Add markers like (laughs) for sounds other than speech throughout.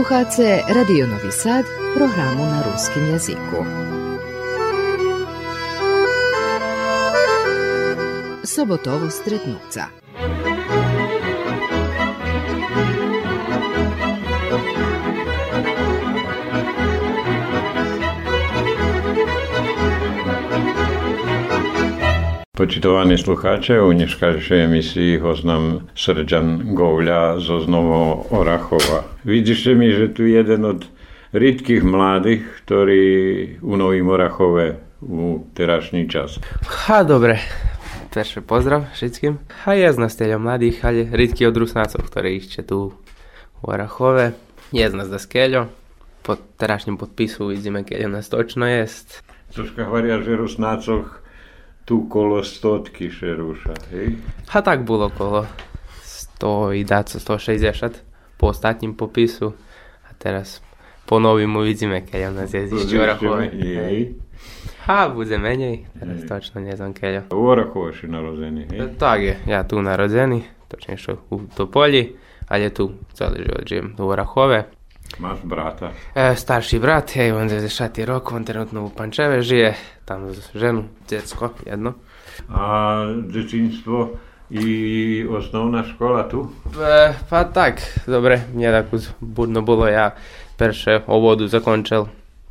Slušate Radio Novi Sad, programu na ruskim jeziku. Sobotovo stretnuca. Počitovaní slucháče, u dneškajšej emisii ho znam Srđan Govlja zo Znovo Orachova. Vidíte mi, že tu jeden od ritkých mladých, ktorí u Novým Orachove u terašný čas. Ha, dobre. Perše pozdrav všetkým. A ja z nás mladých, ale ritky od Rusnácov, ktorí ešte tu u Orachove. Je z nás da skeľo. Po terašnjem podpisu vidíme, keď nás točno jest. Troška hovoria, že Rusnácoch tu kolo stotky šeruša, hej? A tak bolo kolo 100 i daco 160 po ostatním popisu. A teraz po novým uvidíme, keď on nás jezdí z Orachove. Ha, bude menej, teraz točno neznam keľo. U Orachove si narodený, hej? Tak je, ja tu narodený, točnejšie u Topoli, ale tu celý život žijem u Orachove. Máš brata? E, starší brat, hej, on 90 rok, on trenutno u Pančeve žije, tam ženu, djecko, jedno. A djetinstvo i osnovna škola tu? E, pa tak, dobre, mne tako budno bolo, ja perše ovodu zakončil,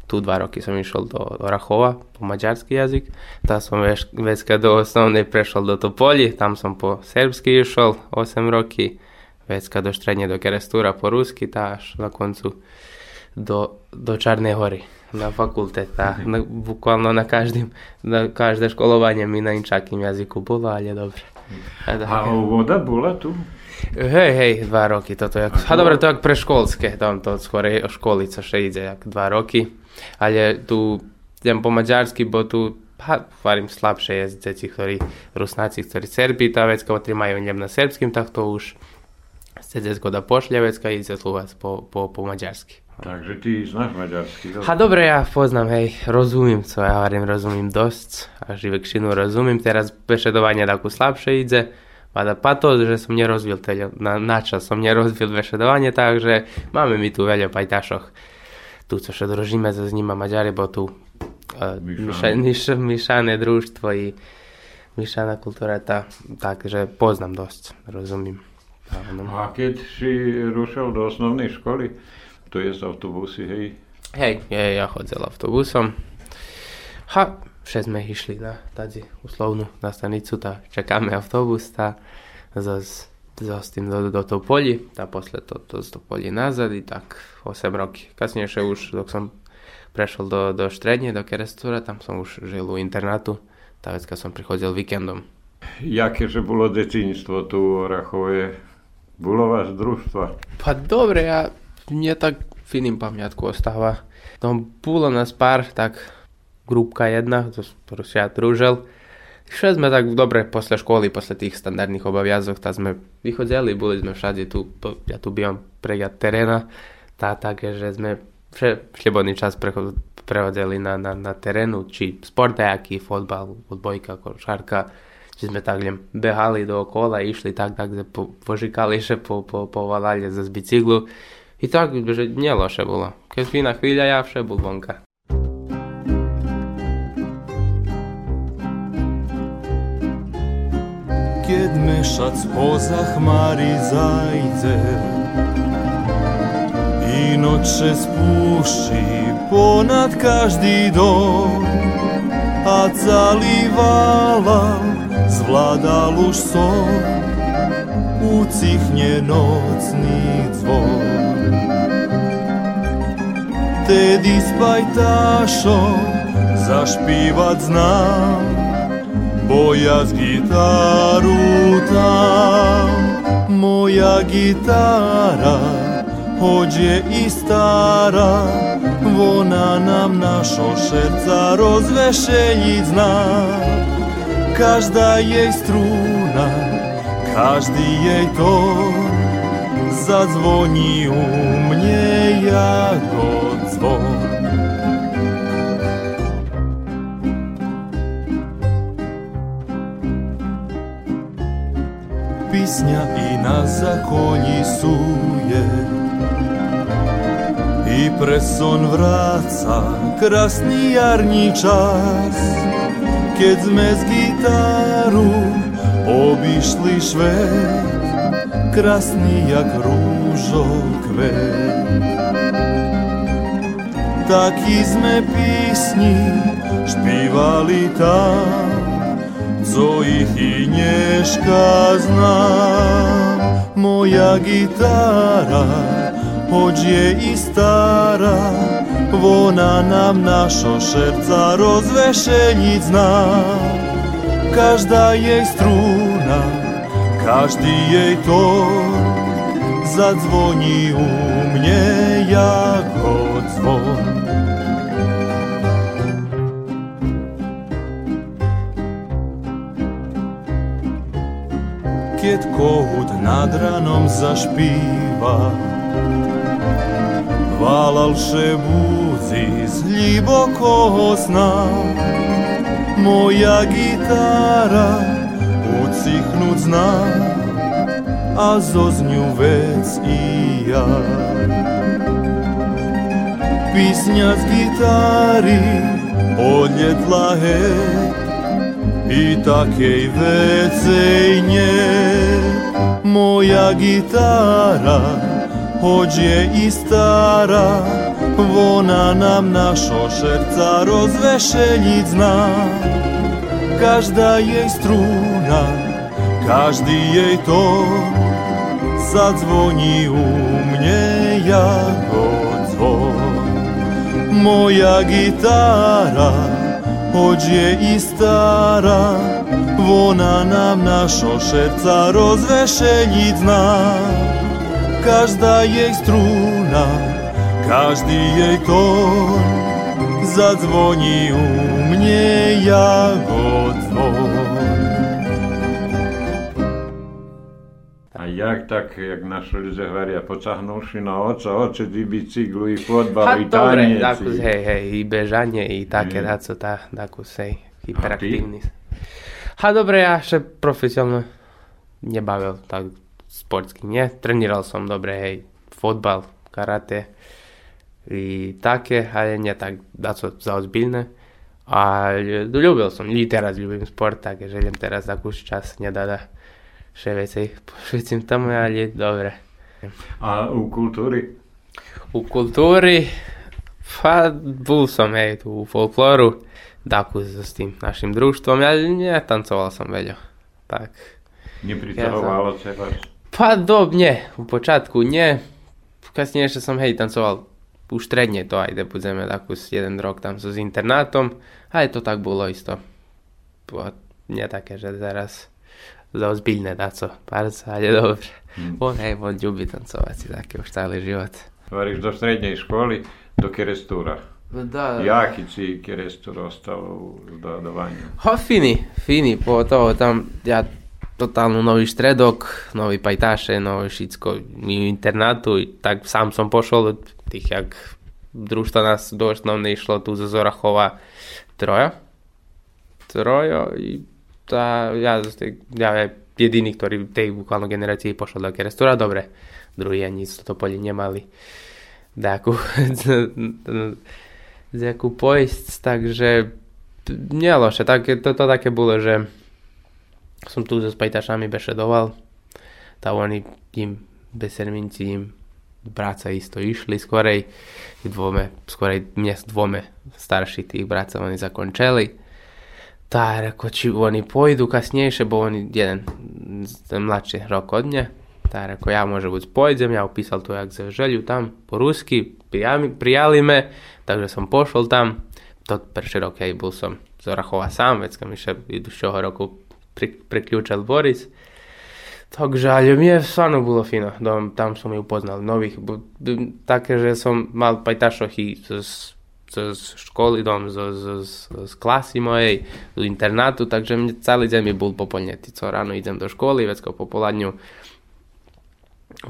tu dva roky som išiel do Orachova po maďarský jazyk, tam som već, već do osnovnej prešiel do Topoli, tam som po serbsky išiel 8 roky, vecka do štredne do Kerestúra po rusky, tá až na koncu do, do Čarnej hory na fakulte. Tá, na, bukvalno na, každým, na každé školovanie mi na inčakým jazyku bolo, ale dobre. A, voda bola tu? Hej, hej, dva roky toto. Jak, a, a dobre, to jak pre školské, tam to skôr školica še ide, jak dva roky. Ale tu idem po maďarsky, bo tu ha, varím slabšie je deti, ktorí rusnáci, ktorí Serbi, tá vecka, ktorí majú idem na serbským, tak to už Sedecko da Pošľavecka i Ceslúvac po, po, po maďarsky. Takže ty znáš maďarsky? Ha dobre, ja poznám, hej, rozumím, co ja hovorím, rozumím dosť, a živekšinu rozumím, teraz bešedovanie takú slabšie ide, Mada pa to, že som nerozvil teda, na, načas som nerozvil bešedovanie, takže máme mi tu veľa pajtašoch. Tu, co še družíme sa s nima Maďari, bo tu uh, myšané družstvo i myšaná kultúra, tá, takže poznám dosť, rozumím. Áno. A keď si rušil do osnovnej školy, to je z autobusy, hej? Hej, je, ja chodil autobusom. Ha, vše sme išli na tady uslovnú na stanicu, tá čakáme autobus, tá zase s tým do, do toho poli, tá posle to, to, to poli nazad i tak 8 roky. Kasnejšie už, dok som prešiel do, do štredne, do Kerestúra, tam som už žil u internátu, tá vecka som prichodil víkendom. Jaké, že bolo detinstvo tu v Rachove? Bolo vás družstva? Pa dobre, ja, mne tak v iným pamiatku ostáva. No, bolo nás pár, tak grupka jedna, ktorú si ja družil. Šli sme tak dobre posle školy, posle tých standardných obaviazok, tak sme vychodzeli, boli sme všade tu, to, ja tu bývam prejať teréna, tá také, že sme vše slobodný čas prehodzeli na, na, na terénu, či sportajaký, fotbal, odbojka, košárka, že sme tak behali dookola, išli tak, tak po, požikali še, po, po, povalali za z bicyklu. I tak, že neloše bolo. Keď fina chvíľa, ja vše bol vonka. Keď mešac poza chmári zajde i noče spúšti ponad každý dom a zalivala zvládal už som, ucichne nocný zvon. Tedy s pajtášom zašpívať znám, boja z gitaru tam. Moja gitara, je i stará, ona nám našo šerca rozvešeniť znám každá jej strúna, každý jej tón zazvoní u mne ako before. Pisnja i na zakonji suje i preson vraca krasni jarnji čas. Kjec me z gitaru obišli švet Krasnijak ružo kvet. Taký sme písni špívali tam, co ich i dneška znam. Moja gitara, hoď je i stará, Vona nám našo šerca rozvešeniť zná. Každá jej struna, každý jej tón zadzvoní u mne jako svijet kohut nad ranom zašpiva. Valalše buzi iz ljubokog sna Moja gitara ucihnut zna A zoznju vec i ja. Pisnjac gitari odljetla hec i takej vecej nie. Moja gitara hoď je i stará, vona nám našo šerca rozvešeniť zná. Každá jej strúna, každý jej tón, zadzvoní u mne ako zvon. Moja gitára, hoď je i stará, vona nám našo šerca rozvešeniť zná každá jej strúna, každý jej tón zadzvoní u mne jako jak tak, jak naši ľudia hovoria, pocahnúši na oca, oče, i bicyklu, i fotbal, i dobre, tanec. i- hej, hej, i bežanie, i také, Hej. daco, tá, takus, hej, hyperaktívny. Ha, dobre, ja še profesionálne nebavil tak sportsky, nie? Treníral som dobre, hej, fotbal, karate i také, ale nie tak daco zaozbiljne. Ale ľúbil som, i teraz ľúbim sport, takže želím teraz takú čas, nedá da še vecej posvetim tomu, ali dobre. A u kultúry? U kultúri, pa bol som hej, tu u folkloru, takú s tým našim družstvom, ale netancoval som veľa. Tak. Nepritahovalo ja vás? Pa dob, nie, u počátku nie. Kasnejšie som hej tancoval už stredne to ajde, budeme takú jeden rok tam so s internátom, aj to tak bolo isto. Bo nie také, že teraz zaozbiľné daco, bardzo, ale dobre. Hm. On hej, on ľubí tancovať si taký už stále život. Hovoríš do strednej školy, do kerestúra. Da, Jaký si kerestúr ostal v dodávaniu? Ha, fini, fini, pogotovo tam ja totálno nový štredok, nový pajtaše, nové všetko mi u internátu, i tak sám som pošol od tých, jak družstva nás do osnovne išlo tu zo Zorachova troja. Trojo i tá, ja, ja je jediný, ktorý tej bukvalno generácii pošol do kerestora, dobre, druhý ani z to poli nemali. Takú (laughs) nejakú poisť, takže nie loše, tak, to, to také bolo, že som tu so spajtašami bešedoval, tá oni im beserminci im bráca isto išli skorej, dvome, skorej mne s dvome starší tých bráca oni zakončili. Tá, reko, či oni pojdu kasnejšie, bo oni jeden ten mladší rok od mňa. Tá, reko, ja môže buď pojdem, ja opísal to, jak sa želju tam po rusky, prijali, prijali me, takže som pošol tam. To prší rok, hej, bol som z Orachova sám, vecka mi še idušćoho roku pri, priključal Boris. Takže, ale mne stvarno bolo fino, dom, tam som ju upoznal nových, bu, bu, také, že som mal pajtašoch i z, z, školy, dom, z, z, z, z klasy mojej, z internátu, takže mne celý deň mi bol popolnetý, co ráno idem do školy, vecko popoladňu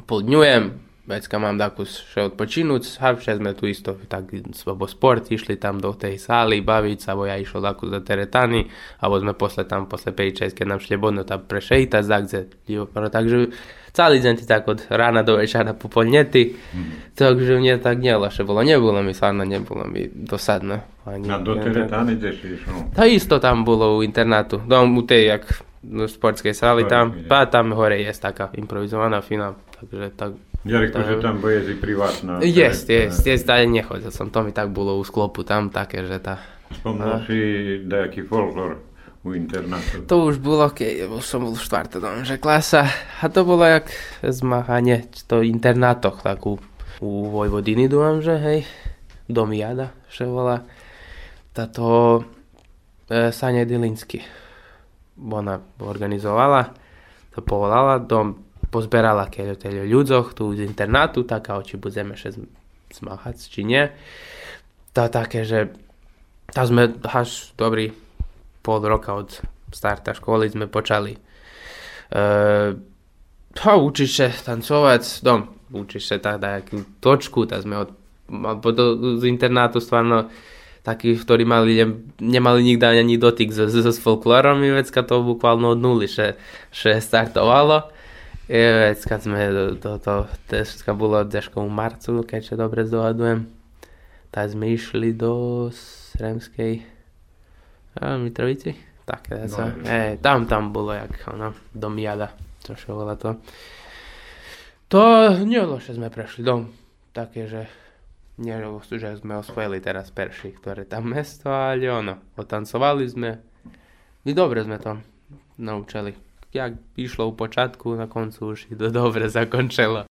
poldňujem, vecka mám takú še odpočinúť, a vše sme tu isto tak bo sport, išli tam do tej sály baviť sa, bo ja išol takú do teretany, alebo sme posle tam, posle 5-6, keď nám šli bodno tam prešejta, tak, takže celý deň ti tak od rána do večera popolneti, mm. takže mne tak neloše bolo, nebolo mi sadno, nebolo mi dosadno. Ani, A do Teretany ideš išlo? To isto tam bolo u internátu, dom u tej, jak v sportskej sály tam, pa tam hore je taká improvizovaná fina, takže tak ja rekao, že tam bude i privatná. Jest, jest, jest, ale nechodil som, to mi tak bolo u sklopu tam také, že tá... Spomnul si nejaký folklor u internátu? To už bolo, keď som bol v štvrtodom, že klasa, a to bolo jak zmahanie, to internátoch, tak u, u Vojvodiny dúfam, že hej, Domiada, že volá, táto e, Sania Dilinsky, ona organizovala, to povolala, dom pozberala keď teda ľudzoch tu z internátu, tak a či budeme še zmahať, či nie. To také, že tam sme až dobrý pol roka od starta školy sme počali uh, to učiť sa tancovať, dom, učiť sa tak nejakú točku, tak sme od, z internátu stvarno takí, ktorí mali, ne, nemali nikdy ani dotyk so, so, s folklorom, vecka to bukvalno od nuly, že, že startovalo. Keď sme do, do, to, to bolo v marcu, keď dobre zdohadujem, tak sme išli do Sremskej a, Mitrovici. Tak, no, sa, e, tam, tam bolo jak, ono, do Miada, čo sa volá to. To že sme prešli dom, také, že nie, že sme osvojili teraz perši, ktoré tam mesto, ale ono, otancovali sme i dobre sme to naučili jak išlo u počátku, na koncu už i dobre zakončilo.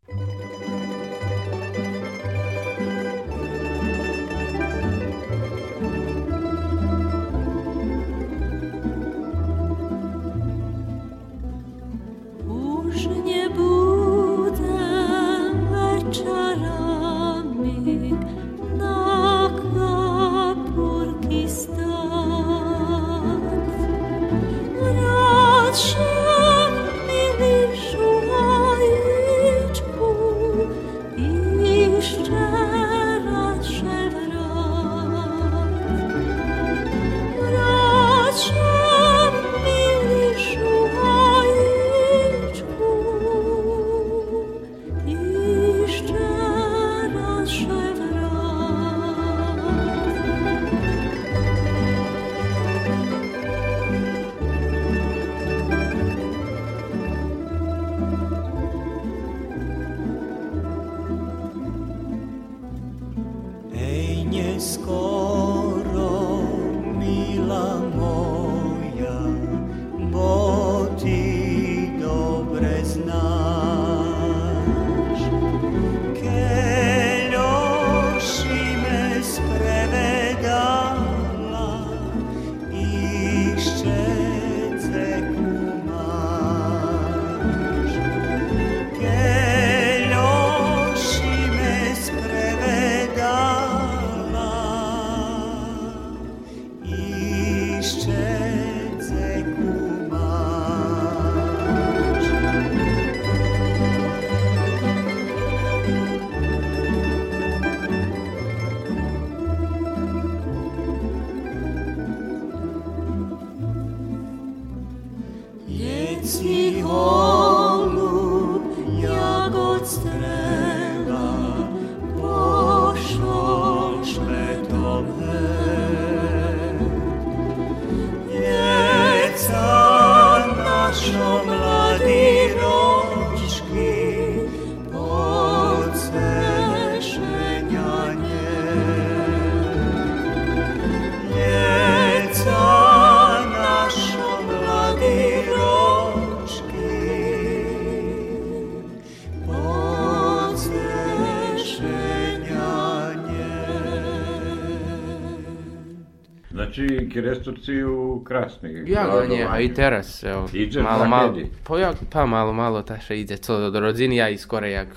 Restrukciu krásnych. Ja, nie, aj teraz. Jo. Ide malo, malo, po, pa malo, malo, taše ide co do rodziny, aj skorej, jak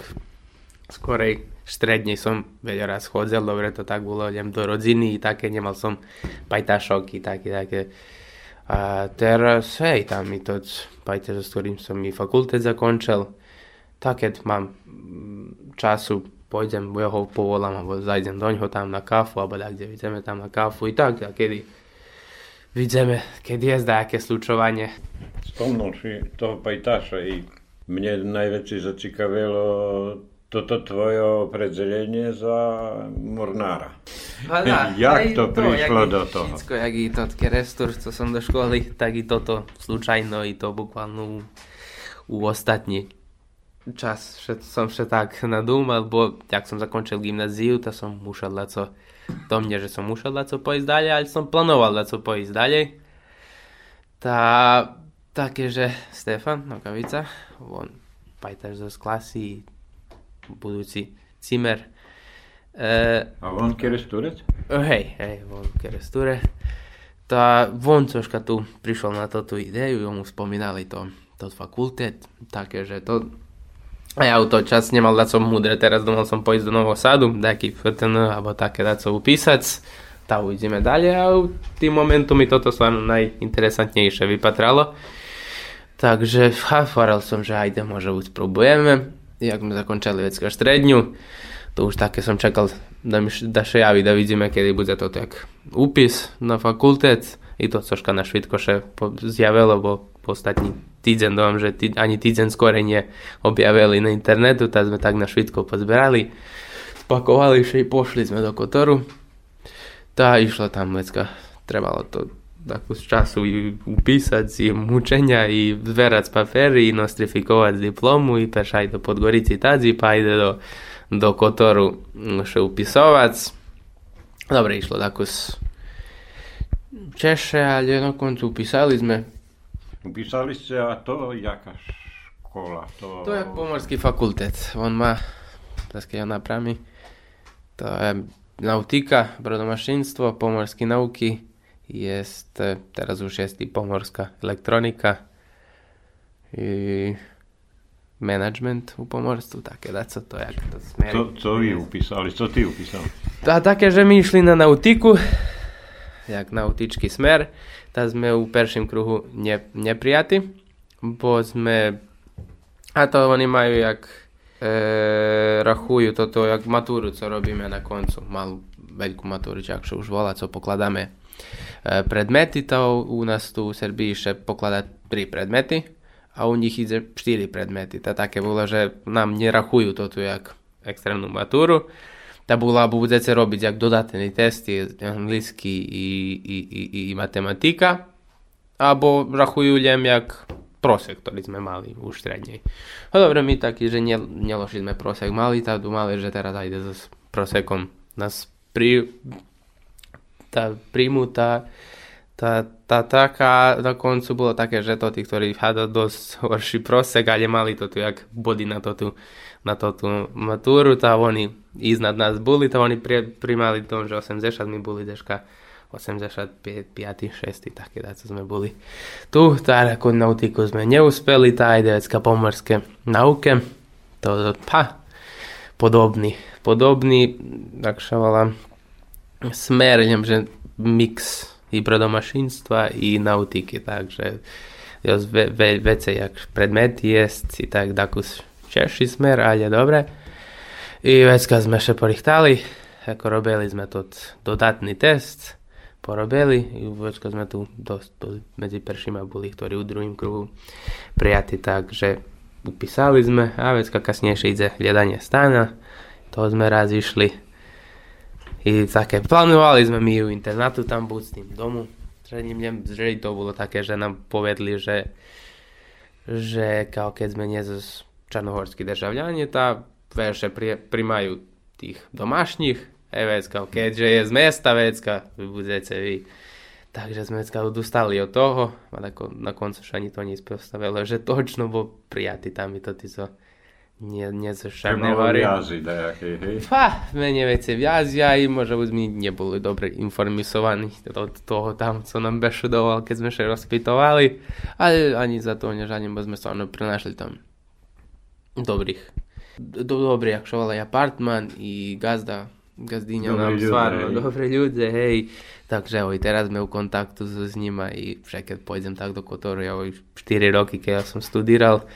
skorej štredne som veľa raz chodzel, dobre to tak bolo, idem do rodziny, také, nemal som pajtašok i také, také. A teraz, hej, tam mi to pajtaš, s ktorým som mi fakultet zakončil, tak keď mám času, pôjdem, ja ho povolám, alebo zajdem do ňoho tam na kafu, alebo tak, kde ideme tam na kafu i tak, a kedy Vidíme, keď je zdáke slučovanie. Spomnul si toho pajtaša i Mne najväčšie zacikavilo toto tvoje predzelenie za Mornára. Hľadá, jak to prišlo do toho? Všetko, jak i to kerestur, co som do školy, tak i toto slučajno, i to bukvalno u, u ostatní čas že som vše tak nadúmal, bo jak som zakončil gymnáziu, to som musel co do mne, že som musel co pojsť ďalej, ale som plánoval co pojsť ďalej. Tá, také, že Stefan Nokavica, on pajtaš zo klasy, budúci cimer. E, A on keresturec? Hej, hej, on keresture. Tá von troška tu prišiel na tú ideju, mu spomínali to, to fakultet, také, že to a ja u to čas nemal dať som múdre, teraz domal som pojsť do Nového sadu, taký FTN, alebo také dať som upísať, tá ujdeme ďalej a tým momentu mi toto sa najinteresantnejšie vypatralo. Takže faral som, že ajde, možno už spróbujeme. Jak sme zakončili vecka štredňu, to už také som čakal, da, mi, da še javi, da vidíme, kedy bude to tak upis na fakultet. I to troška na švitkoše zjavilo, bo ostatní týdzen dom, že tý, ani týdzen skôr nie objavili na internetu, tak sme tak na švitko pozberali, spakovali vše i pošli sme do Kotoru. Tá išla tam vecka, trebalo to z času i upísať si mučenia i zverať z papery i nostrifikovať z diplomu i peš aj do Podgorici tadzi pa ide do, do Kotoru še upisovať. Dobre, išlo z Češe, ale na koncu upísali sme. Upísali ste a to jaká škola? To, to je pomorský fakultet. On má, také ja napravím, to je nautika, brodomašinstvo, pomorské nauky, jest teraz już jest i pomorska elektronika i management u pomorstvu, také da co to, jak to smeri. Co, co vi upisali, co ty upisal? A také, že my išli na nautiku, jak nautički smer, ta sme u perším kruhu ne, neprijati, bo sme, a to oni majú jak e, rachujú toto, jak maturu, co robíme na koncu, malú veľkú maturu, čak už volá, co pokladáme E, predmety, to u nás tu u Srbiji še pokladať 3 predmety a u njih ide 4 predmety. Ta také bolo, že nám nerachujú to tu jak extrémnu maturu. Ta bola, bude se robiť jak dodatný testy, anglický i, i, i, i matematika, alebo rachujú len jak prosek, ktorý sme mali už strednej. No dobre, my taký, že ne, neložili sme prosek. Mali, tak mali, že teraz ide s prosekom. Nás pri, tá príjmutá tá, tá taká na koncu bolo také, že to tí, ktorí hádali dosť horší prosek, ale mali to tu jak body na to tu, na to tu matúru, tá oni ísť nad nás boli, to oni pri, primali tom, že 80 my boli deška 85, 5, 6, také co sme boli. Tu, tá ako nautiku sme neúspeli, tá ide vecka pomorské nauke, to, pa, podobný, podobný, tak šavala smer, že mix i brodomašinstva i nautiky, takže jos ve, ve, vece jak predmet jest i tak dakus češi smer, ale dobre. I vecka sme še porichtali, ako robili sme tu dodatný test, porobili. I vecka sme tu dosť medzi prvšíma boli, ktorí u druhým kruhu prijati, takže upísali sme. A vecka kasnejšie ide hľadanie stána, to sme raz išli. I také, plánovali sme my u internátu tam buď s tým domu, stredným že to bolo také, že nám povedli, že že keď sme nie čarnohorskí državljani, tá verše pri, primajú tých domášních, e keďže je z mesta vecka, vy budete vy. Takže sme vecka odustali od toho, a na, na koncu ani to nic postavilo, že točno bol prijatý tam to tí, co nie, nie dajaké, hej? Ha, menej veci viazia i może my neboli dobre informisovaní od toho tam, co nám bešudoval, keď sme sa rozpitovali, ale ani za to nežaním, bo sme sa ono prinašli tam dobrých, do, dobrý, jak šoval aj apartman i gazda, gazdíňa nám stvarno, dobre ľudia, hej. Takže oj, teraz sme u kontaktu s nima i keď pôjdem tak do Kotoru, ja 4 roky, keď ja som studíral,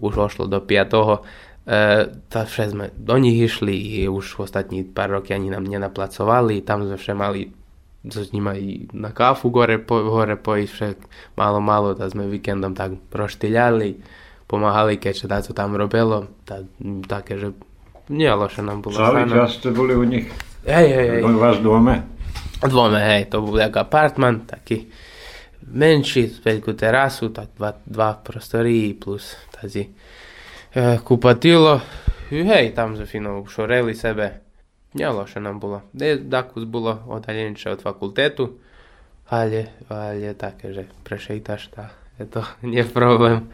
už ošlo do 5. E, tak vše sme do nich išli, už ostatní pár roky ani nám nenaplacovali, tam sme vše mali s ním aj na káfu gore, po, hore pojsť, však málo, málo, tak sme víkendom tak roštyľali, pomáhali, keďže to tam robilo, tá, také, že nie loše nám bolo. Celý čas ste boli u nich? Hej, hej, hej. U vás dome? Dvome, hej, to bol jak apartman, taký menší, veľkú terasu, tak dva, dva prostory plus tazi e, kupatilo. Hej, tam sme fino šoreli sebe. Nie loše nám bolo. E, dakus bolo odaljenče od fakultetu, ali, ali je také, že prešejtaš, tá, je to (laughs) nie problém.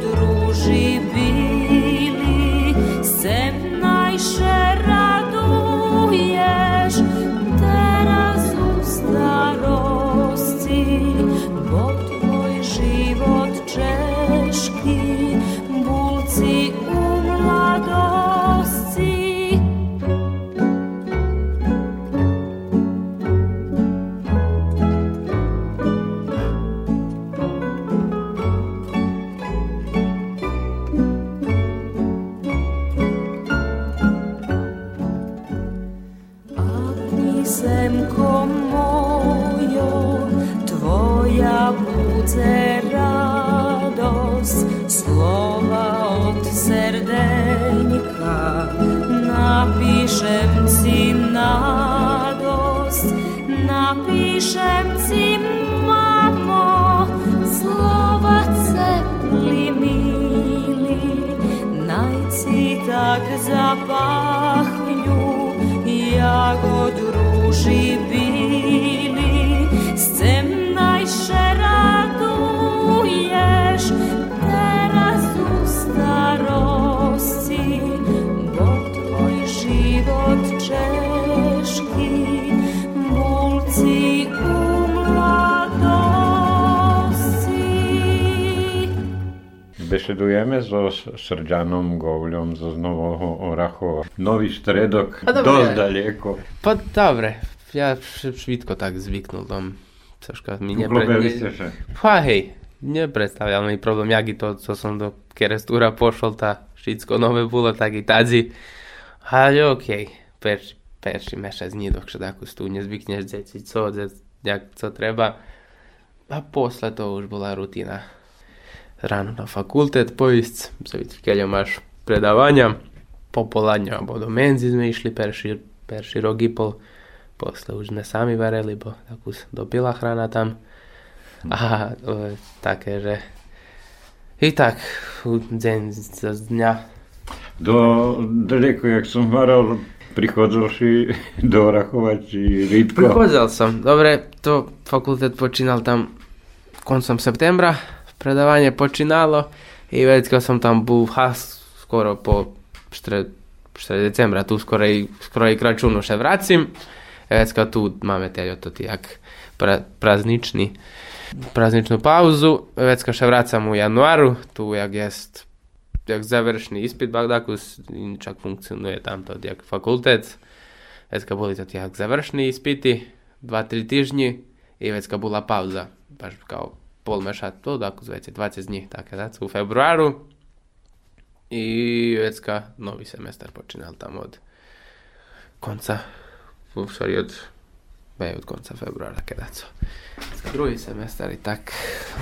Дружи, бить. Srđanom Govljom zo Nového Orachova. Nový stredok, A dobre. dosť daleko. Pa dobre, ja švitko tak zvyknul tam. Troška mi nepre... ste sa. Pa hej, nepredstavljal mi problem, jak i to, co som do kerestura pošol, tá všetko nové bolo, tak i tadzi. Ale okej, perši, perši mešac nie dok tako tu nezvykneš deci, co, dec, jak, co treba. A posle to už bola rutina. Ráno na fakultet poísť, keď máš predávania, popoladňu alebo do menzy sme išli perší, perší rok i pol. Posle už sme sami vareli, bo takú dopila hrana tam. A e, také, že i tak deň z z dňa. Do daleko, jak som varal, prichodzol si do Orachova, či Rýdko. Prichádzal som. Dobre, to fakultet počínal tam koncom septembra. predavanje počinalo i već sam tam bu skoro po 4. 4. decembra, tu skoro i, skoro i kračunu še vracim. E, već tu mame teljo to tijak pra, praznični prazničnu pauzu, e, već kad še vracam u januaru, tu jak jest jak završni ispit Bagdakus, čak funkcionuje tam to jak fakultet. Već kad boli to tijak završni ispiti, dva, tri tižnji i već kad bula pauza, baš kao to, dakus već 20 dní, také da, u februaru. I vecka novi semestar počinal tam od konca, u stvari od be od konca februara kada co. Drugi semestar i tak.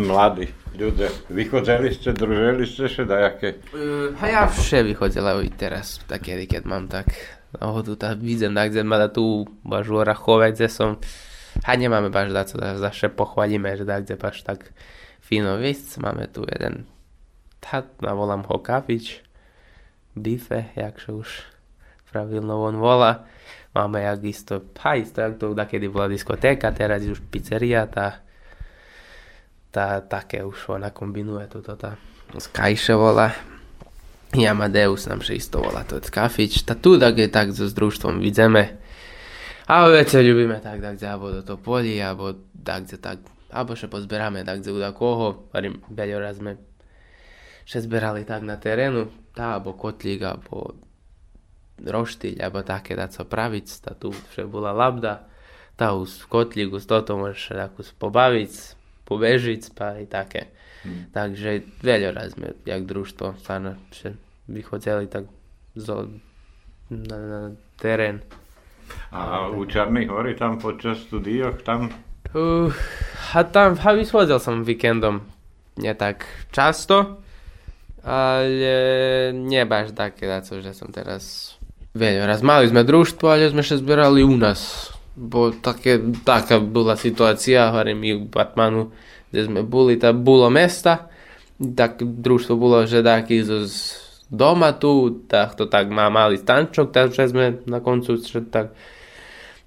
Mladí ľudia, vychodzeli ste, družili ste še dajaké? Uh, a ja vše vychodzela i teraz, tak kedy, keď mám tak nahodu, tak vidím, tak kde mada tu baš u Orachove, kde som a nemáme baš da co da zaše pohvalíme, že da kde baš tak fino vysť. Máme tu jeden, tá, navolám ho kafič, bife, jakže už pravilno on volá. Máme jak isto, ha isto, jak to kedy bola diskotéka, teraz už pizzeria, tá, tá také už ona kombinuje toto, tá Skyše volá. I Amadeus nám še isto volá, to je kafič. Tá tu tak tak so s družstvom vidzeme. A vece ľubíme tak, tak, alebo do to poli, alebo tak, tak, alebo še pozberáme tak, za koho. Varím, veľa raz sme še zberali tak na terénu, tá, alebo kotlík, alebo roštiť, alebo také dať sa praviť, tá tu vše bola labda, tá už kotlíku z toto môžeš takú pobaviť, pobežiť, spať, také. Hmm. Takže veľa raz sme, jak družstvo, sa vychodzeli tak zo, na, na terén. A u Čarnej hory tam počas studiok, tam? Uh, a tam, a vychodzil som víkendom, nie tak často, ale nie baš také, že som teraz Veľa raz mali sme družstvo, ale sme še zbierali u nás. Bo také, taká bola situácia, hovorím i u Batmanu, kde sme boli, tam bolo mesta, tak družstvo bolo, že taký z doma tu, tak to tak má malý stančok, takže sme na koncu tak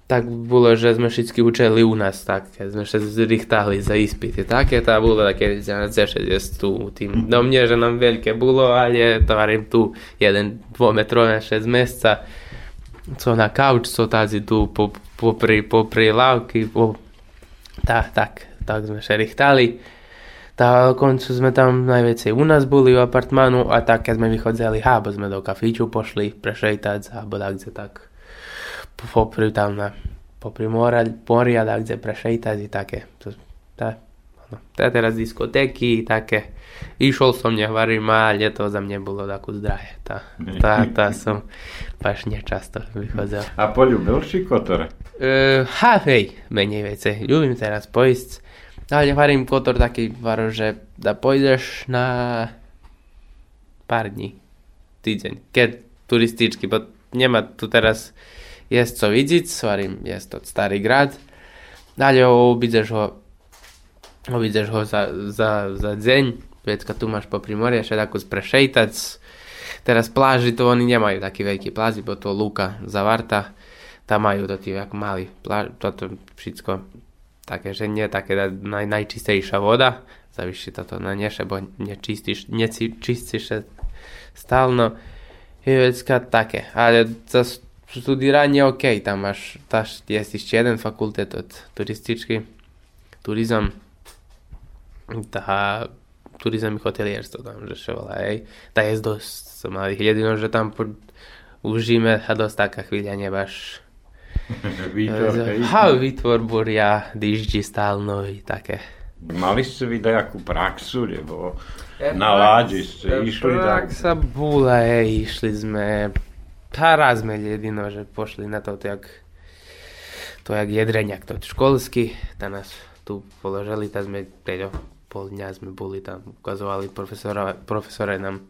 tak bolo, že sme všetky učili u nás, tak keď sme sa zrichtali za ispity. Také to bolo, keď na C6 tu tým do mne, že nám veľké bolo, ale tovarím tu jeden dvometrové 6 mesca, co na kauč, co tazi tu po, popri, popri lávky, po, tak, tak, tak sme sa richtali. Ta koncu sme tam najväcej u nás boli u apartmánu a tak keď sme vychodzeli, ha, bo sme do kafíču pošli prešejtať, alebo tak, tak popri tam na popri mora, moria, gdje prešejtať i také. To, tá, no, tá teraz diskotéky, také. Išol som, nehovorím, a to za mňa bolo takú zdraje. Tá, tá, tá (laughs) som paš nečasto vychodil. A poľúbil si kotor? Uh, ha, hej, menej veci. Ľubím teraz pojsť. Ale hovorím kotor taký, varo, že da pôjdeš na pár dní, týždeň, keď turističky, bo nemá tu teraz jest co widzieć, svarím, jest to starý grad, ale obídeš ho, obídeš ho za, za, za deň, Vecka tu máš po primorie, všetko sprešejtať, teraz pláži to oni nemajú taký veľký pláži, bo to lúka zavarta, tam majú to tie ako mali pláž, toto všetko také, že nie také naj, najčistejšia voda, zavyši toto na neše, bo nečistíš, nečistíš stálno, je vecka také, ale zase studiranje ok, tam máš, taš, jest ešte jeden fakultet od turistički, turizam, tá turizam i hotelierstvo tam, že čo volá, hej. Tá je dosť som mladých jedino, že tam po, užíme a dosť taká chvíľa nebaš (laughs) Výtvor, ha, výtvor ja, dýždi stálno i také. Mali ste vy nejakú praxu, nebo na ládi ste išli? Praxa bola, hej, išli sme tá raz sme jedino, že pošli na to, jak, to jak jedreňak, to školský, tam nás tu položili, tam sme, peľo, pol dňa sme boli tam, ukazovali, profesora, profesore nám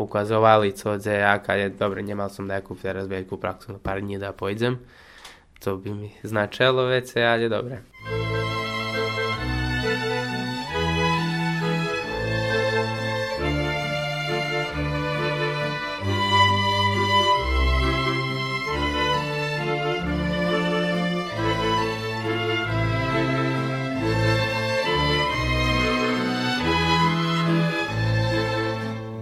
ukazovali, co je, aká je, dobre, nemal som nejakú teraz veľkú praxu, no pár dní da pojdem, to bi mi značilo WC, ali dobro.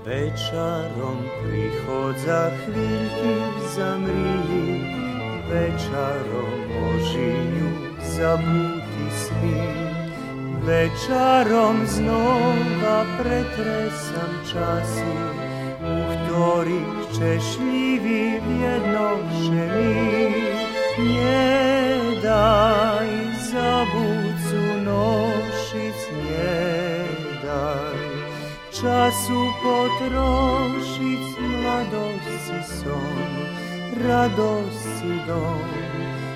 Večarom prihod za hviljki zamriji večarom ožiju zabuti svi. Večarom znova pretresam časi, u ktorých češljivi vjednoše mi. Nie daj zabucu nošic, nie daj času potrošiť mladosti som, radosti dom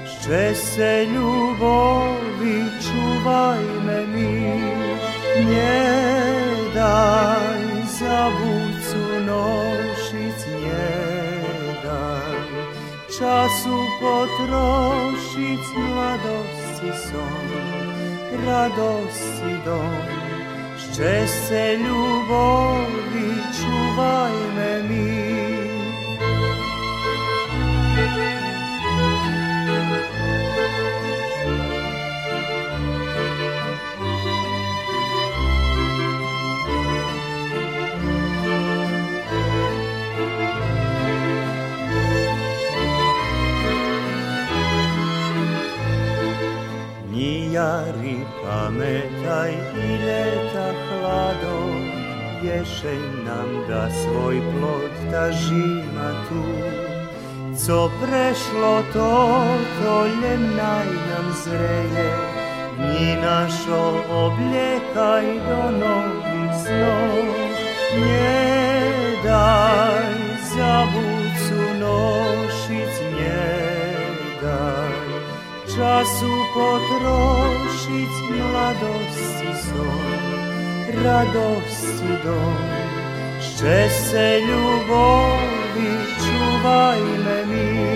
Šče se ljubovi čuvaj me mi Nje daj za vucu nošic nje daj. Času potrošic mladosti son Radosti dom. Šče se ljubovi čuvaj me mi Ni jari pametaj i leta hlado, ješeň nam da svoj plod ta žima tu. Co prešlo to, to ljemnaj nam zreje, dni našo obljekaj do novih snov. Nie daj zabucu nošic, nie daj času potrošić mladosti son, radosti dom. Šće se ljubovi čuvaj me mi,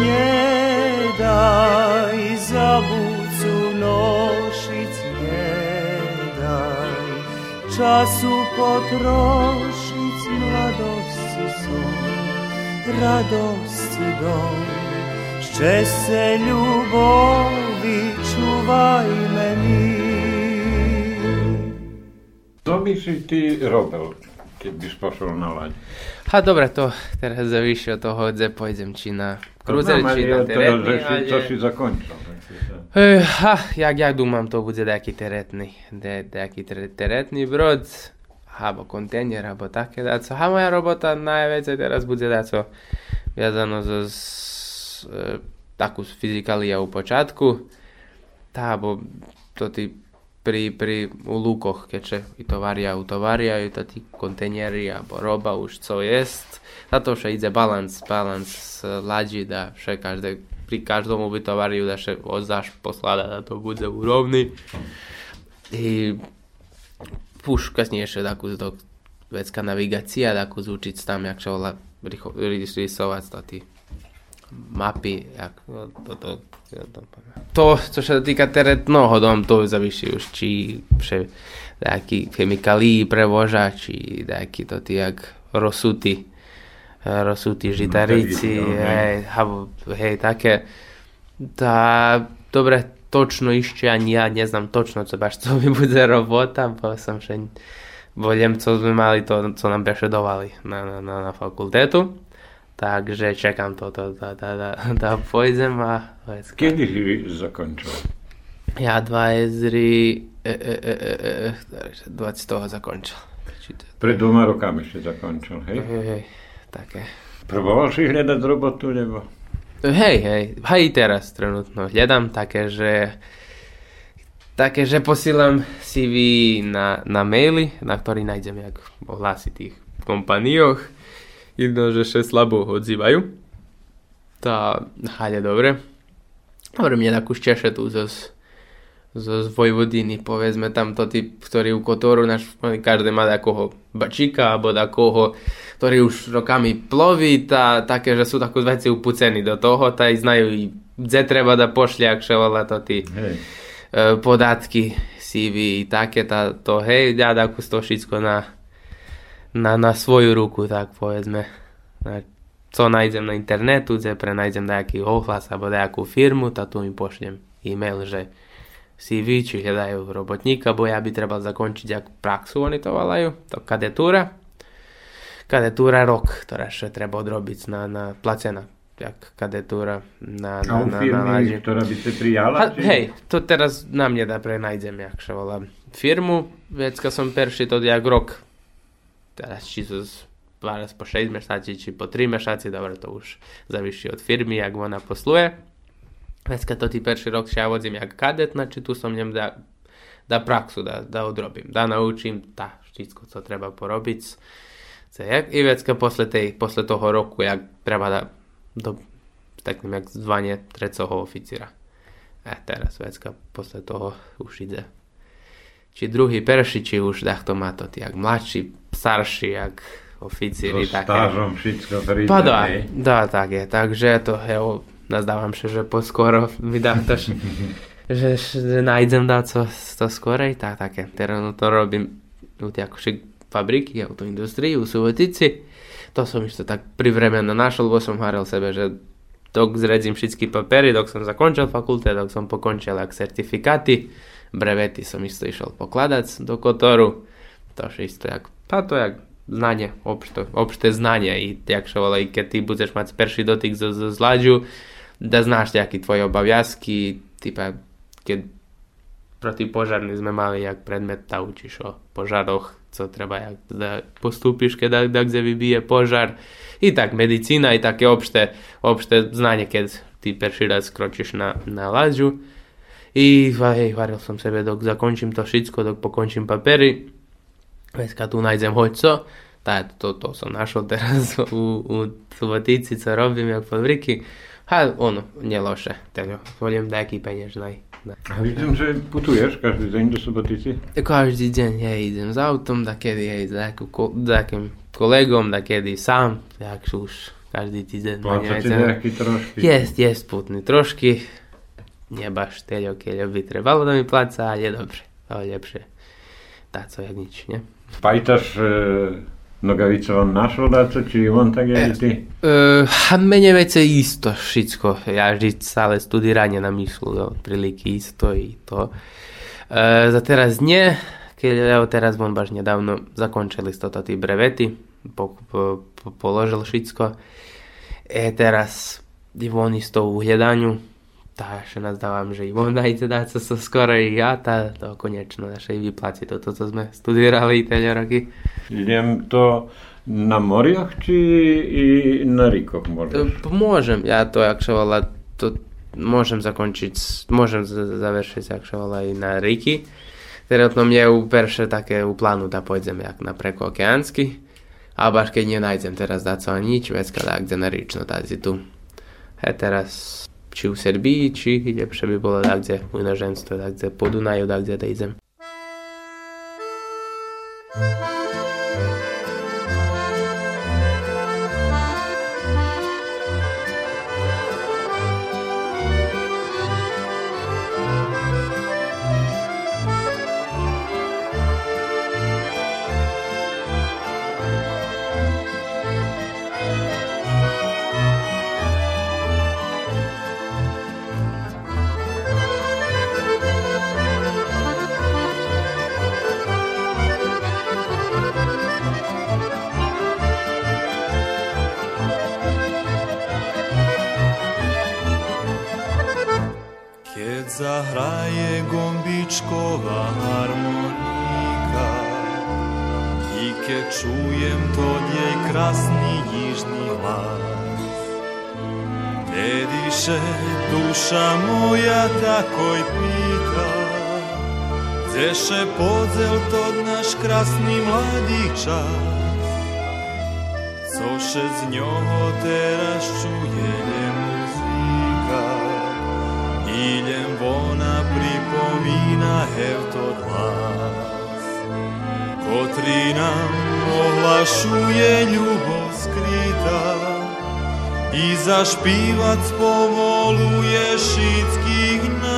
nje daj za bucu nošić, nje daj času potrošit mladosti son, radosti dom. Ще се ljubovi čuvajme mi. To by si ty robil, keď byš pošol na laď. A dobre, to teraz závisí od toho, kde pôjdem, či na kruzer, Znam, či ale na ja to, teretný. že si, to ale- si zakončil. takže to- Eh, ha, jak ja думам, to bude nejaký teretný, de, nejaký ter, teretný brod, alebo kontejner, alebo také daco. A moja robota najviac teraz bude daco viazano zo z, e, takú fyzikalia u počátku, tá, bo to tí pri, pri u lúkoch, keďže i to varia, u to varia, i to tí kontejnery, alebo roba už co jest. Za to vše ide balans, balans e, ladí, da vše každé, pri každom ubytovariu da vše odzáš posklada, da to bude úrovný. I už kasnejšie takú to navigácia, takú zúčiť tam, jak čo volá rysovať to tí mapy, jak no, to, to, to, to, co sa týka teretného dom, to závisí už, či vše nejaký chemikalí prevoža, či nejaký to jak rozsutí, rozsutí žitarici, no, hej. hej, také. Tá, dobre, točno ešte ani ja neznám točno, co baš co (laughs) mi bude robota, bo som še voliem, co sme mali, to, co nám prešedovali na, na, na, na fakultetu. Takže čekám toto, da, da, da, da pôjdem a. Kedy si zakončil? Ja 23, e, e, e, e, e, 20 toho zakončil. Pred dvoma rokami si zakončil, hej? hej, hej, také. Proboval si hľadať robotu, nebo? Hej, hej, aj teraz trenutno hľadám také, že také, že posílam CV na, na maily, na ktorý nájdem jak ohlasy tých kompaníoch. Jedno, že še slabo odzývajú. Tá, hade dobre. Mne takú šťašetu zo, zo z Vojvodiny, povedzme tam to typ, ktorý u Kotoru, náš, každý má takého bačíka, alebo takého, ktorý už rokami ploví, tá, také, že sú takú veci upucení do toho, i znajú, i kde treba da pošli, ak še volá to tí Hej. e, podatky, CV i také, tá, to hej, dá takú stošičko na, na, na svoju ruku, tak povedzme. Na, co nájdem na internetu, kde prenájdem nejaký ohlas alebo nejakú firmu, tá tu mi pošlem e-mail, že CV, či hľadajú robotníka, bo ja by trebal zakončiť jak praxu, oni to volajú, to kadetúra. Kadetúra rok, ktorá ešte treba odrobiť na, na placená jak kadetúra na, na, na, na firmy, laži. ktorá by ste prijala? A, či- hej, to teraz na mne da prenajdem, jak sa volá. Firmu, vecka som perší to jak rok. Teraz či dva raz po 6 mešaci, či po 3 mešaci, dobre, to už závisí od firmy, jak ona posluje. Vecka to ty perší rok ja vodzím jak kadet, znači tu som njem da, da praksu da, da odrobím, da naučím ta všetko, co treba porobiť. Ce jak, I vecka posle, tej, posle toho roku, jak treba da do, takým jak zvanie trecoho oficíra. A teraz vecka posle toho už ide. Či druhý perší, či už takto má to jak mladší, starší, jak So oficíri. také. stážom všetko príde. Pa da, hej. da, tak je. Takže to, evo, nazdávam sa, že poskoro (laughs) dá to, že, že, nájdem dá co to skorej, tak také. Teraz no to robím u tej akože fabriky, autoindustrii, u Subotici. To som ešte tak privremeno našol, bo som haril sebe, že dok zredzím všetky papery, dok som zakončil fakultet, dok som pokončil jak certifikáty, brevety som isto išiel pokladať do kotoru. To isto jak, pa to jak znanie, opšte, opšte znanie i jak sa volá, i ty budeš mať perší dotyk zo, zo zlaďu, da znáš nejaké tvoje obavязky, typa, keď protipožarný sme mali jak predmet, ta učíš o požaroch, co treba, jak da postúpiš, keď da, kde vybije požar. I tak medicína, i také obšte, obšte znanie, keď ty perší raz kročíš na, na laďu. I hej, varil som sebe, dok zakončím to všetko, dok pokončím papery. Dneska tu nájdem hoďco. Tá, to, to som našol teraz u, u Subotici, co robím, jak fabriky. A ono, neloše. Teda, hodím nejaký peniež naj. naj. A vidím, že putuješ každý deň do Subotici? Každý deň ja idem s autom, da kedy hej, s nejakým ko- s nejakým kolegom, da kedy sám, jak už každý týden. Pláca ti neviem. nejaký trošky? Jest, jest putný trošky. Nebaš teľo, keď by trebalo da mi placa, ale je dobre. To je lepšie. Tá, co jak nič, ne? Pajtaš e, nogavica vám našol dáco, či on tak je ty? Uh, a mene vece isto všetko. Ja vždy stále studíranie na myslu, jo, prilíky isto i to. Uh, za teraz nie, keď evo teraz on baš nedávno zakončili s toto tí brevety, po, po, po, položil všetko. E teraz i on isto u hľadaniu, tá nazdávam, že i on dajte dať sa so skoro i ja, tá to konečno našej vyplatí toto, co sme studírali tie roky. Idem to na moriach, či i na rikoch môžeš? Môžem, ja to, jak sa volá, to môžem zakončiť, môžem završiť, jak sa volá, i na Riki. Trenutno mne u perše také u plánu da pojdem jak na preko okeánsky. Alebo až keď nenájdem teraz dať sa nič, da kde na rično tazi tu. He teraz či u Serbii, či lepšie by bolo kde u inozemstve, da kde po Dunaju, kde idem. Keď zahraje gombičkova harmonika. I ke čujem to njej krasni jižni glas Te diše duša moja takoj i pita Ceše podzel to naš krasni mladi čas. Coše z njoho teraz čuje Idem vona pripomína hevto hlas Kotri nám ohlašuje ľubov skrytá. I zašpívať spovoluje všetkých nás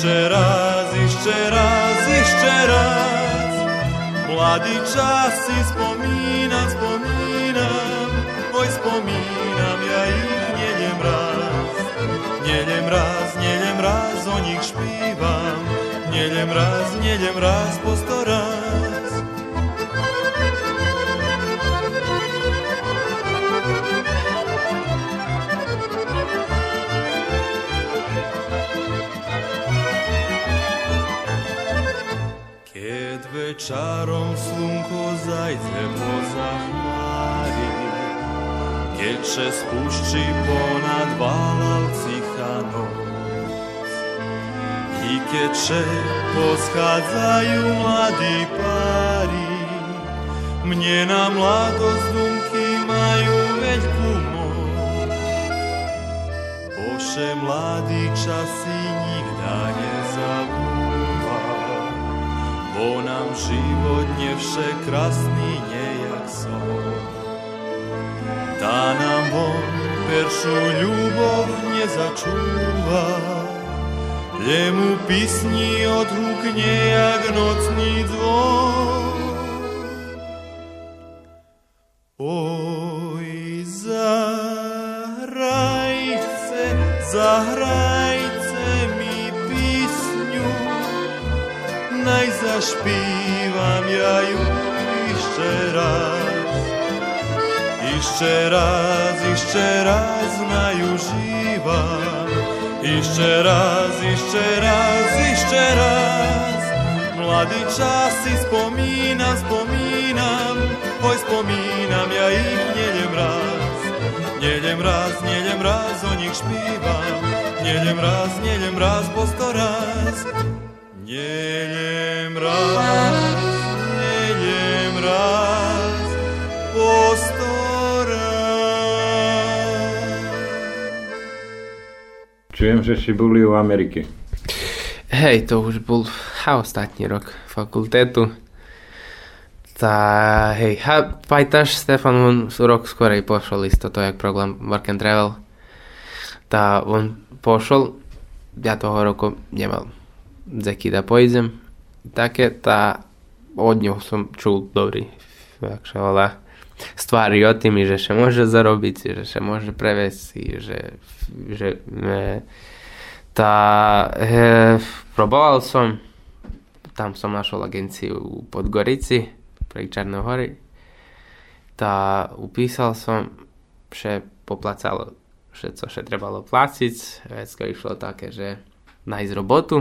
Ešte raz, ešte raz Ešte raz. Mladý čas si spomínam, spomínam, oj spomínam, ja ich nedem raz. Nedem raz, nedem raz, o nich špívam, nedem raz, nedem raz, po sto. Slunko zajde poza chmári, keď se spúšči ponad Valavci noc. I keď še poschádzajú mladí pári, mne na mladosť dumky majú veľkú moc. Bože, mladý časy Bo nam život njevše krasnije jak sol. Da nam on peršu ljubov nje začuva Ljemu pisni od ruk njejak nocni dvor Ešte raz, ešte raz najužívam, ešte raz, ešte raz, ešte raz. Mladý čas si spomínam, spomínam, oj spomínam, ja ich nedem raz. Nedem raz, nedem raz, o nich špívam, nedem raz, nedem raz, po sto raz. Nedem raz, Čujem, že si boli u Ameriky. Hej, to už bol ha, ostatní rok fakultetu. Tá, hej, ha, pajtaš Stefan, on rok skorej pošol isto to, jak program Work and Travel. Tá, on pošol, ja toho roku nemal zeky da pojdem. Také, tá, od ňoho som čul dobrý, jak sa volá, stvári o tým, že sa môže zarobiť, že sa môže prevesť, že, že e, tá, e, proboval som, tam som našol agenciu u Podgorici, pre Čarné hory, tá upísal som, že poplacalo všetko, čo trebalo placiť, vecko išlo také, že nájsť robotu,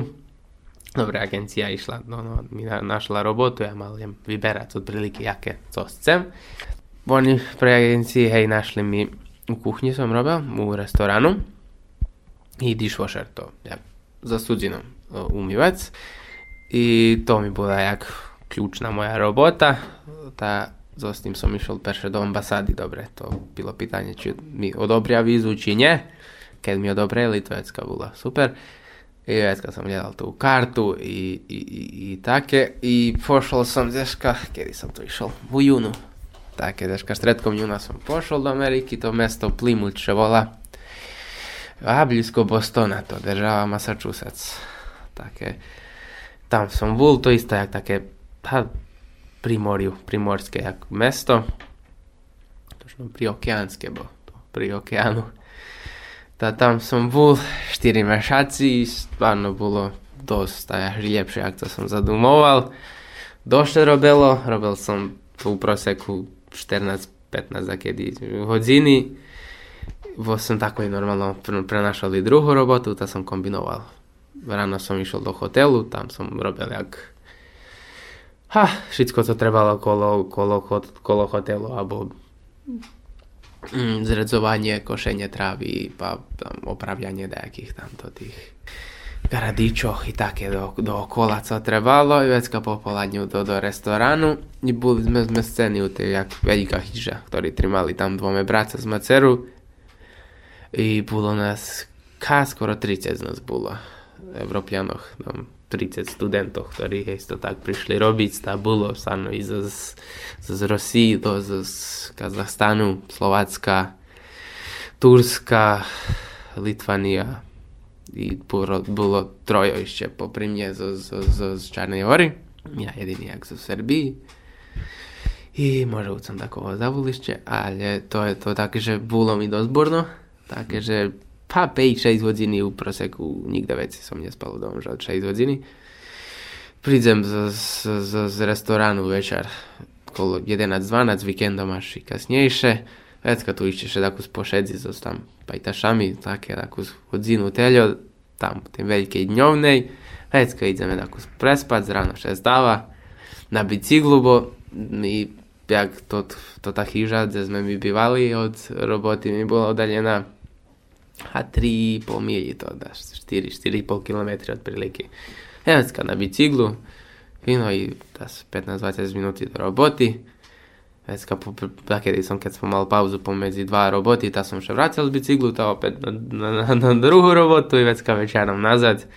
Dobre, agencia išla, no, no, mi na, našla robotu, ja mal vyberať od príliky, aké, co chcem oni pre agenciji, hej, našli mi u kuhnji sam roba, u restoranu. I dishwasher to, ja, za suđinom e, umivac. I to mi bila jak ključna moja robota, ta Zostim sam išao perše do ambasadi, dobre, to bilo pitanje, či mi odobrija vizu, či nje, kad mi odobreli, to je bila super. I već sam gledal tu kartu i, i, i, i take, i pošao sam, zješka, kada sam to išao u junu, júnu také, deška stredkom júna som pošol do Ameriky, to mesto Plymouth, čo volá. A blízko Bostona, to država Massachusetts. Také, tam som bol, to isté, jak také ha, pri moriu, primorské, jak mesto. Točno pri okeánske, bo to pri okeánu. Tá tam som bol 4 mešaci, stvarno bolo dosť až lepšie, ako som zadumoval. Došte robilo, robil som tú proseku 14-15 zakedy hodiny. Vo som takoj normálno prenašal i druhú robotu, tá som kombinoval. Ráno som išiel do hotelu, tam som robil jak ha, všetko to trebalo kolo, kolo, kolo hotelu, alebo mm, zredzovanie, košenie trávy, pa, tam nejakých tamto tých radičoch i také do, dookola, co trebalo i vecka po poladňu do, do restoránu. I boli sme, sme scény u tej jak veľká chyža, ktorí trimali tam dvome braca z Maceru. I bolo nás ká skoro 30 z nás bolo. Evropianoch, tam 30 studentov, ktorí to tak prišli robiť, tá bolo sano i z, z, z Rosii, do, z, z Kazachstanu, Slovácka, Turska, Litvania, i bolo, bolo trojo ešte popri mne zo, zo, zo, z Čarnej hory. Ja jediný jak zo Srbiji. I možda sam takovo zavulišće, ali to je to také, že bolo mi dosť burno. Také, že pa 5-6 hodiny u proseku nikde veci som nespal dom, že od 6 hodiny. Prídem z, z, z, z restoránu večer okolo 11-12 víkendom až i kasnejšie. Ecco tu išče še tako spošedzi tam, pa i tašami, tako je tako u teljo, tam tem velike i dnjovnej, ecko idem jednako prespat, zrano še zdava, na biciklu bo, i jak to, to ta hiža gdje sme mi bivali od roboti mi bila udaljena, a 3,5 milji to da, 4, 4,5 km otprilike. Evo na biciklu, fino i da 15-20 minuti do roboti, Vecka, po, takedy som, keď som mal pauzu pomedzi dva roboty, tá som še vrátil z bicyklu, tá opäť na, na, na, na druhú robotu i vecka večerom nazad.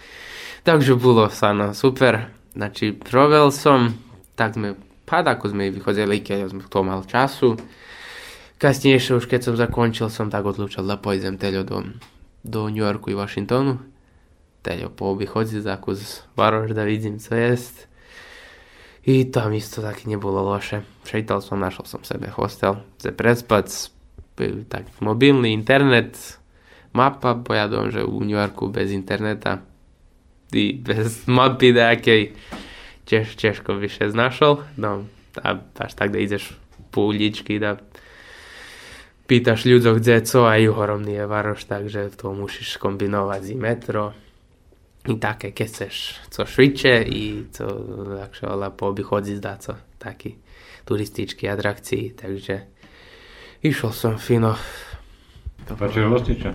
Takže bolo sa no super. Znači, provел som, tak sme, pa ako sme vychodzili, keď som to mal času. Kasnejšie už keď som zakončil, som tak odlučil da pojdem teľo do, do New Yorku i Washingtonu. Teľo po obichodzi zakus varoš da vidím, co jest. I tam isto taky nebolo loše. Šeital som, našol som sebe hostel, chce prespať, tak mobilný internet, mapa, pojadom, že u New Yorku bez interneta i bez (laughs) mapy nejakej tiež, ťažko by še znašol. No, a až tak, da ideš po uličky, da pýtaš ľudzoch, kde co a juhorom nie je varoš, takže to musíš kombinovať z metro, i také, keď chceš co šviče i co ale po obichodzi zdá co taký turističky atrakcii, takže išiel som fino. Páčilo ti čo?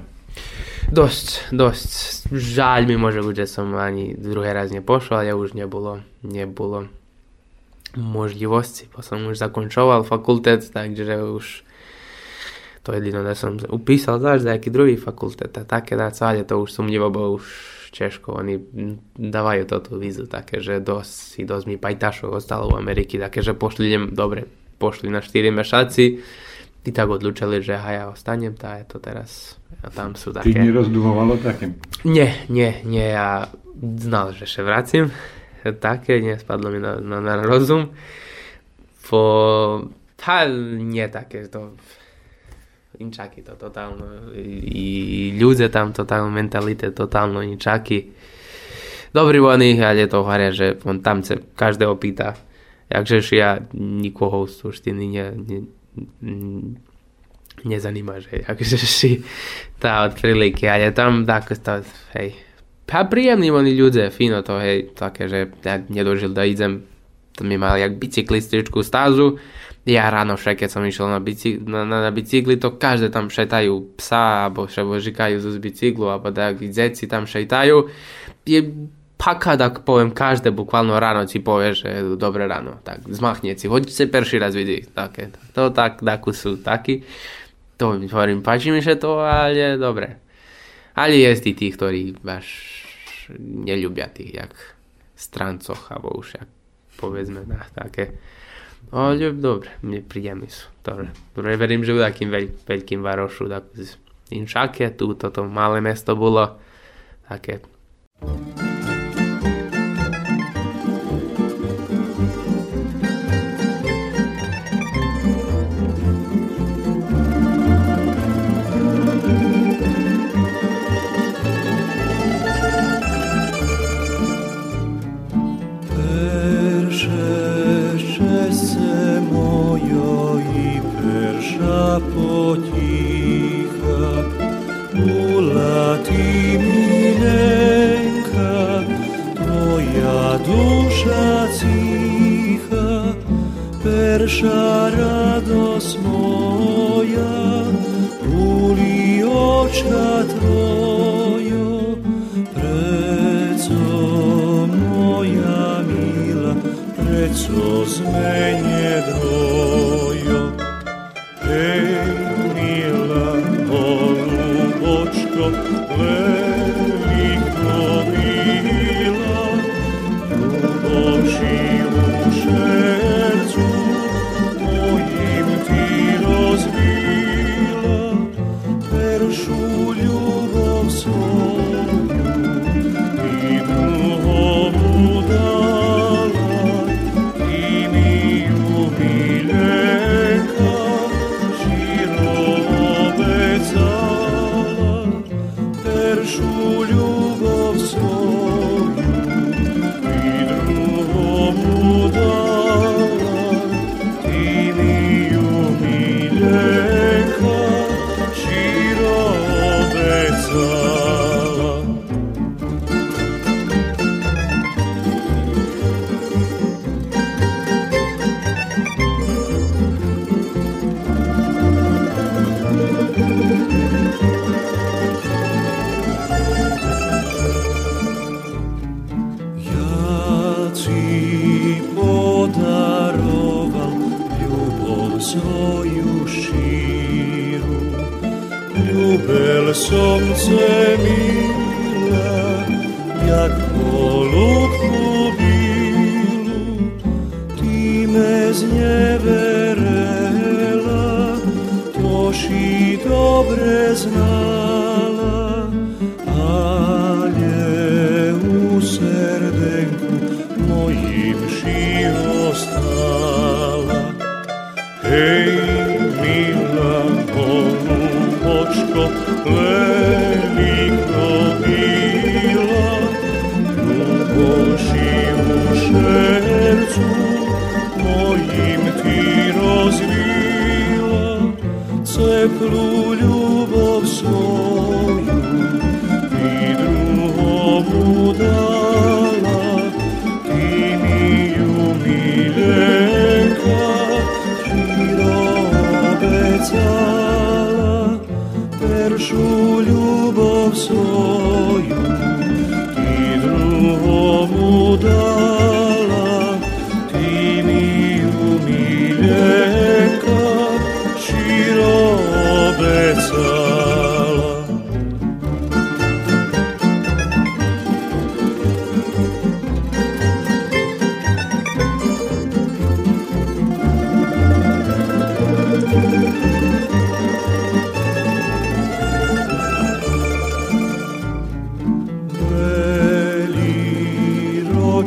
Dosť, dosť. Žaľ mi môže byť, že som ani druhý raz nepošol, ale už nebolo, nebolo možnosti, bo som už zakončoval fakultet, takže už to jedino da som upísal zaš za nejaký druhý fakultet a také dá ale to už sumnjivo, bo už Češko, oni dávajú toto vízu také, že dosť, si dosť mi pajtašov ostalo v Ameriky, také, že pošli, idem, dobre, pošli na 4 mešaci, i tak odlučili, že ha, ja ostanem, tá je to teraz, a tam sú také... Ty nerozdumovalo také? Nie, nie, nie, ja znal, že še vracím, také, nespadlo mi na, na, na rozum, po... Tá, nie také, to inčaky to totálno, i ľudia tam totálno, mentalite totálno inčaky. Dobrí oni, ale to hovoria, že on tam se každého pýta, jakže ja nikoho z suštiny ne, ne, nezaníma, že jakže si tá od ale tam tak to, hej, a príjemní oni ľudia, fino to, hej, také, že ja nedožil da idem, to mi mal jak bicyklističku stázu, ja ráno však, keď som išiel na, bicykli, na, na, na bicykli, to každé tam šetajú psa, alebo šebo žikajú z bicyklu, alebo tak deti tam šetajú. Je pakat, ak poviem, každé bukvalno ráno ti povie, že je dobré ráno. Tak zmachnie si, hoďte prvý raz vidieť. Také, to tak, takú sú takí. To hovorím, páči mi že to, ale dobre. Ale je tí, ktorí váš neľubia tých, jak strancoch, alebo už jak povedzme na také ale dobre, mne príjemní sú. Dobre. dobre, verím, že v takým veľ, veľkým varošu, tak inšaké, tu toto malé mesto bolo také. Naša radost moja, puli oča tvojo, preco moja mila, preco zme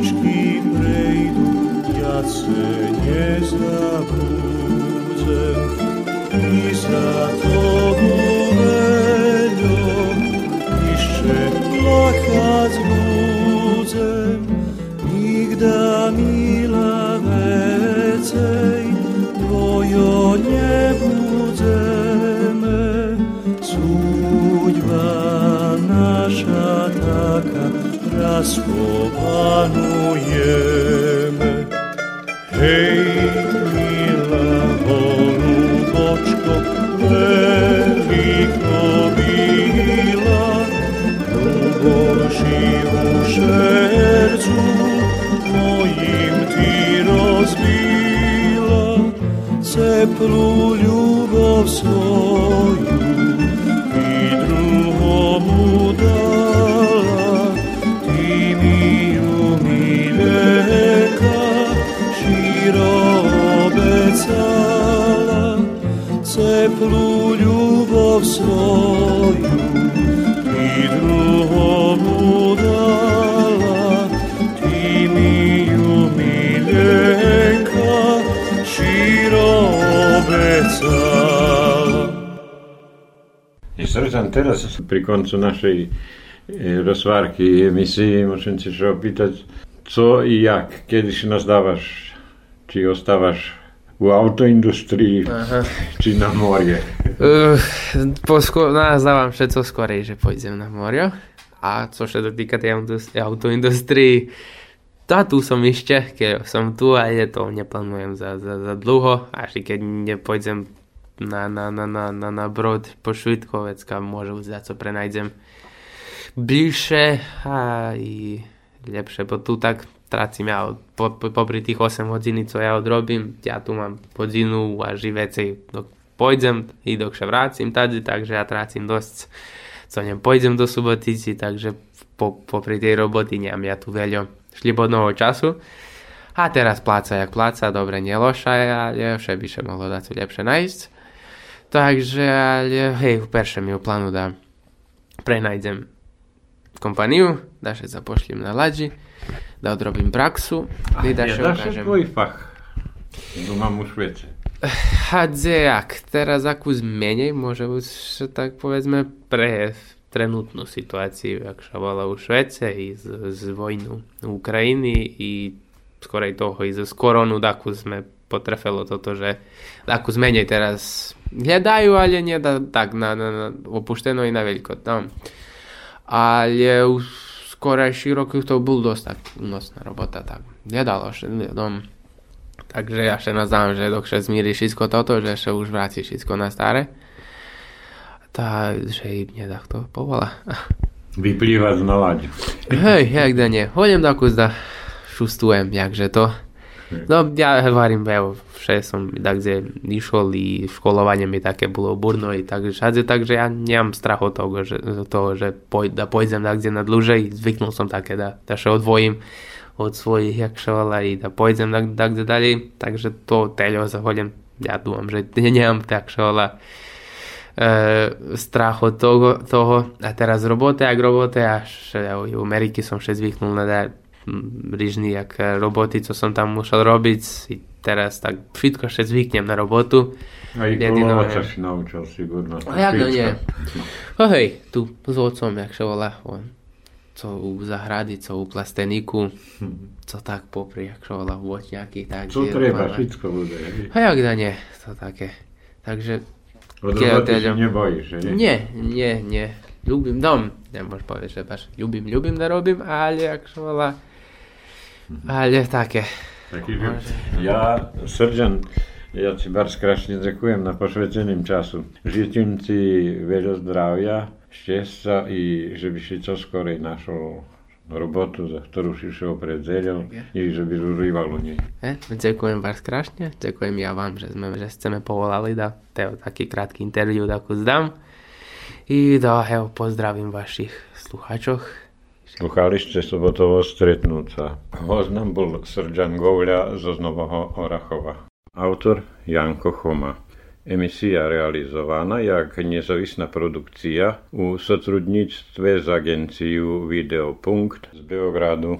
Veli ročki prejdu, ja se nie zabudzę i za tobu veljo jeszcze plakać budzę. Nigda mila vecej, twojo nie budzemy. Судьба наша така, раз panujemy. Hej, mila golubeczko, veliko bila, długości u sercu mojim ti rozbila, ceplu ljubav svoju i drugomu dala. svetlu ljubav svoju i drugomu dala ti miju miljenka širo obećala. I srećan teraz pri koncu našej e, rozwarki i emisji muszę cię opytać co i jak, kiedy się nas dawasz, czy ostawasz u autoindustrii, Aha. či na morie. Uh, posko- nazdávam všetko skorej, že pôjdem na morio. A co sa dotýka tej autoindus- autoindustrii, tá tu som ešte, keď som tu a je to neplánujem za, za, za dlho, až keď nepôjdem na, na, na, na, na, na brod po Švitkovec, kam môžu za co prenajdem bližšie a i lepšie, bo tu tak tracím ja od- po, po, popri tých 8 hodín, co ja odrobím, ja tu mám hodinu a živecej, dok pôjdem i dok sa vrátim tady, takže ja trácim dosť, co nem pôjdem do Subotici, takže po, popri tej roboty nemám ja tu veľa šlibodného času. A teraz pláca jak pláca, dobre neloša, ale vše by sa mohlo dať lepšie nájsť. Takže, ale hej, perše mi u plánu da prenajdem kompaniju, da še zapošljem na lađi, da odrobim praksu i da ukažem. tvoj fach? Tu mám u Švece. Hadzejak, teraz akú zmenej, môže byť, že tak povedzme, pre trenutnú situáciu, jak sa bola u Švece i z, z vojnu Ukrajiny i skorej toho i z koronu, takú sme potrefilo toto, že takú zmenej teraz hľadajú, ale nie da, tak na, na, na opušteno i na veľko. No. Ale u skorajších rokoch to bol dosť tak únosná robota, tak hľadalo sa ľudom. Takže ja še naznám, že dok še zmíri všetko toto, že še už vráti všetko na staré. Takže i mne takto povola. (laughs) Vyplýva z naladě. Hej, jak da nie. Hodem takú zda šustujem, jakže to. No, ja hovorím, evo, vše som tak, kde išol i školovanie mi také bolo burno i tak, všade, takže ja nemám strach od toho, že, z toho, že poj, da pojdem kde na dlhšej, zvyknul som také, da, da sa odvojím od svojich, jak šovala i da pojdem tak, tak, kde ďalej, takže to teľo zahodím, ja dúfam, že (laughs) nemám tak šovala e, strach od toho, toho, a teraz robote, jak robote, až v Ameriky som še zvyknul na rýžny jak roboty, co som tam musel robiť. I teraz tak všetko še zvyknem na robotu. A i kolovať si naučil sigurno. A jak no nie. No hej, tu s otcom, jak sa volá, on, co u zahrady, co u plasteníku, co tak popri, jak sa volá, voťňaky, tak. Co treba, všetko bude. A jak da nie, to také. Takže Od roboty teda- si nebojíš, že nie? Nie, nie, nie. Ľúbim dom. Nemôžem povedať, že baš ľúbim, ľúbim da robím, ale jak sa volá. Ale také. Taký, že ja, Srdžan, ja ti bar skrašne ďakujem na pošvetením času. Žitím ti veľa zdravia, šťastia i že by si čo skorej našol robotu, za ktorú si pred zeľou i že by užíval u nej. E, ďakujem vás krásne, ďakujem ja vám, že sme, že ste me povolali da teo taký krátky intervju da ku zdám. I da, evo, pozdravím vašich sluchačoch. Sluchali ste sobotovo stretnúca. Host nám bol Srdžan Gouľa zo Znovoho Orachova. Autor Janko Choma. Emisija realizovana jak nezavisna produkcija u sotrudnictve z agenciju Videopunkt z Beogradu.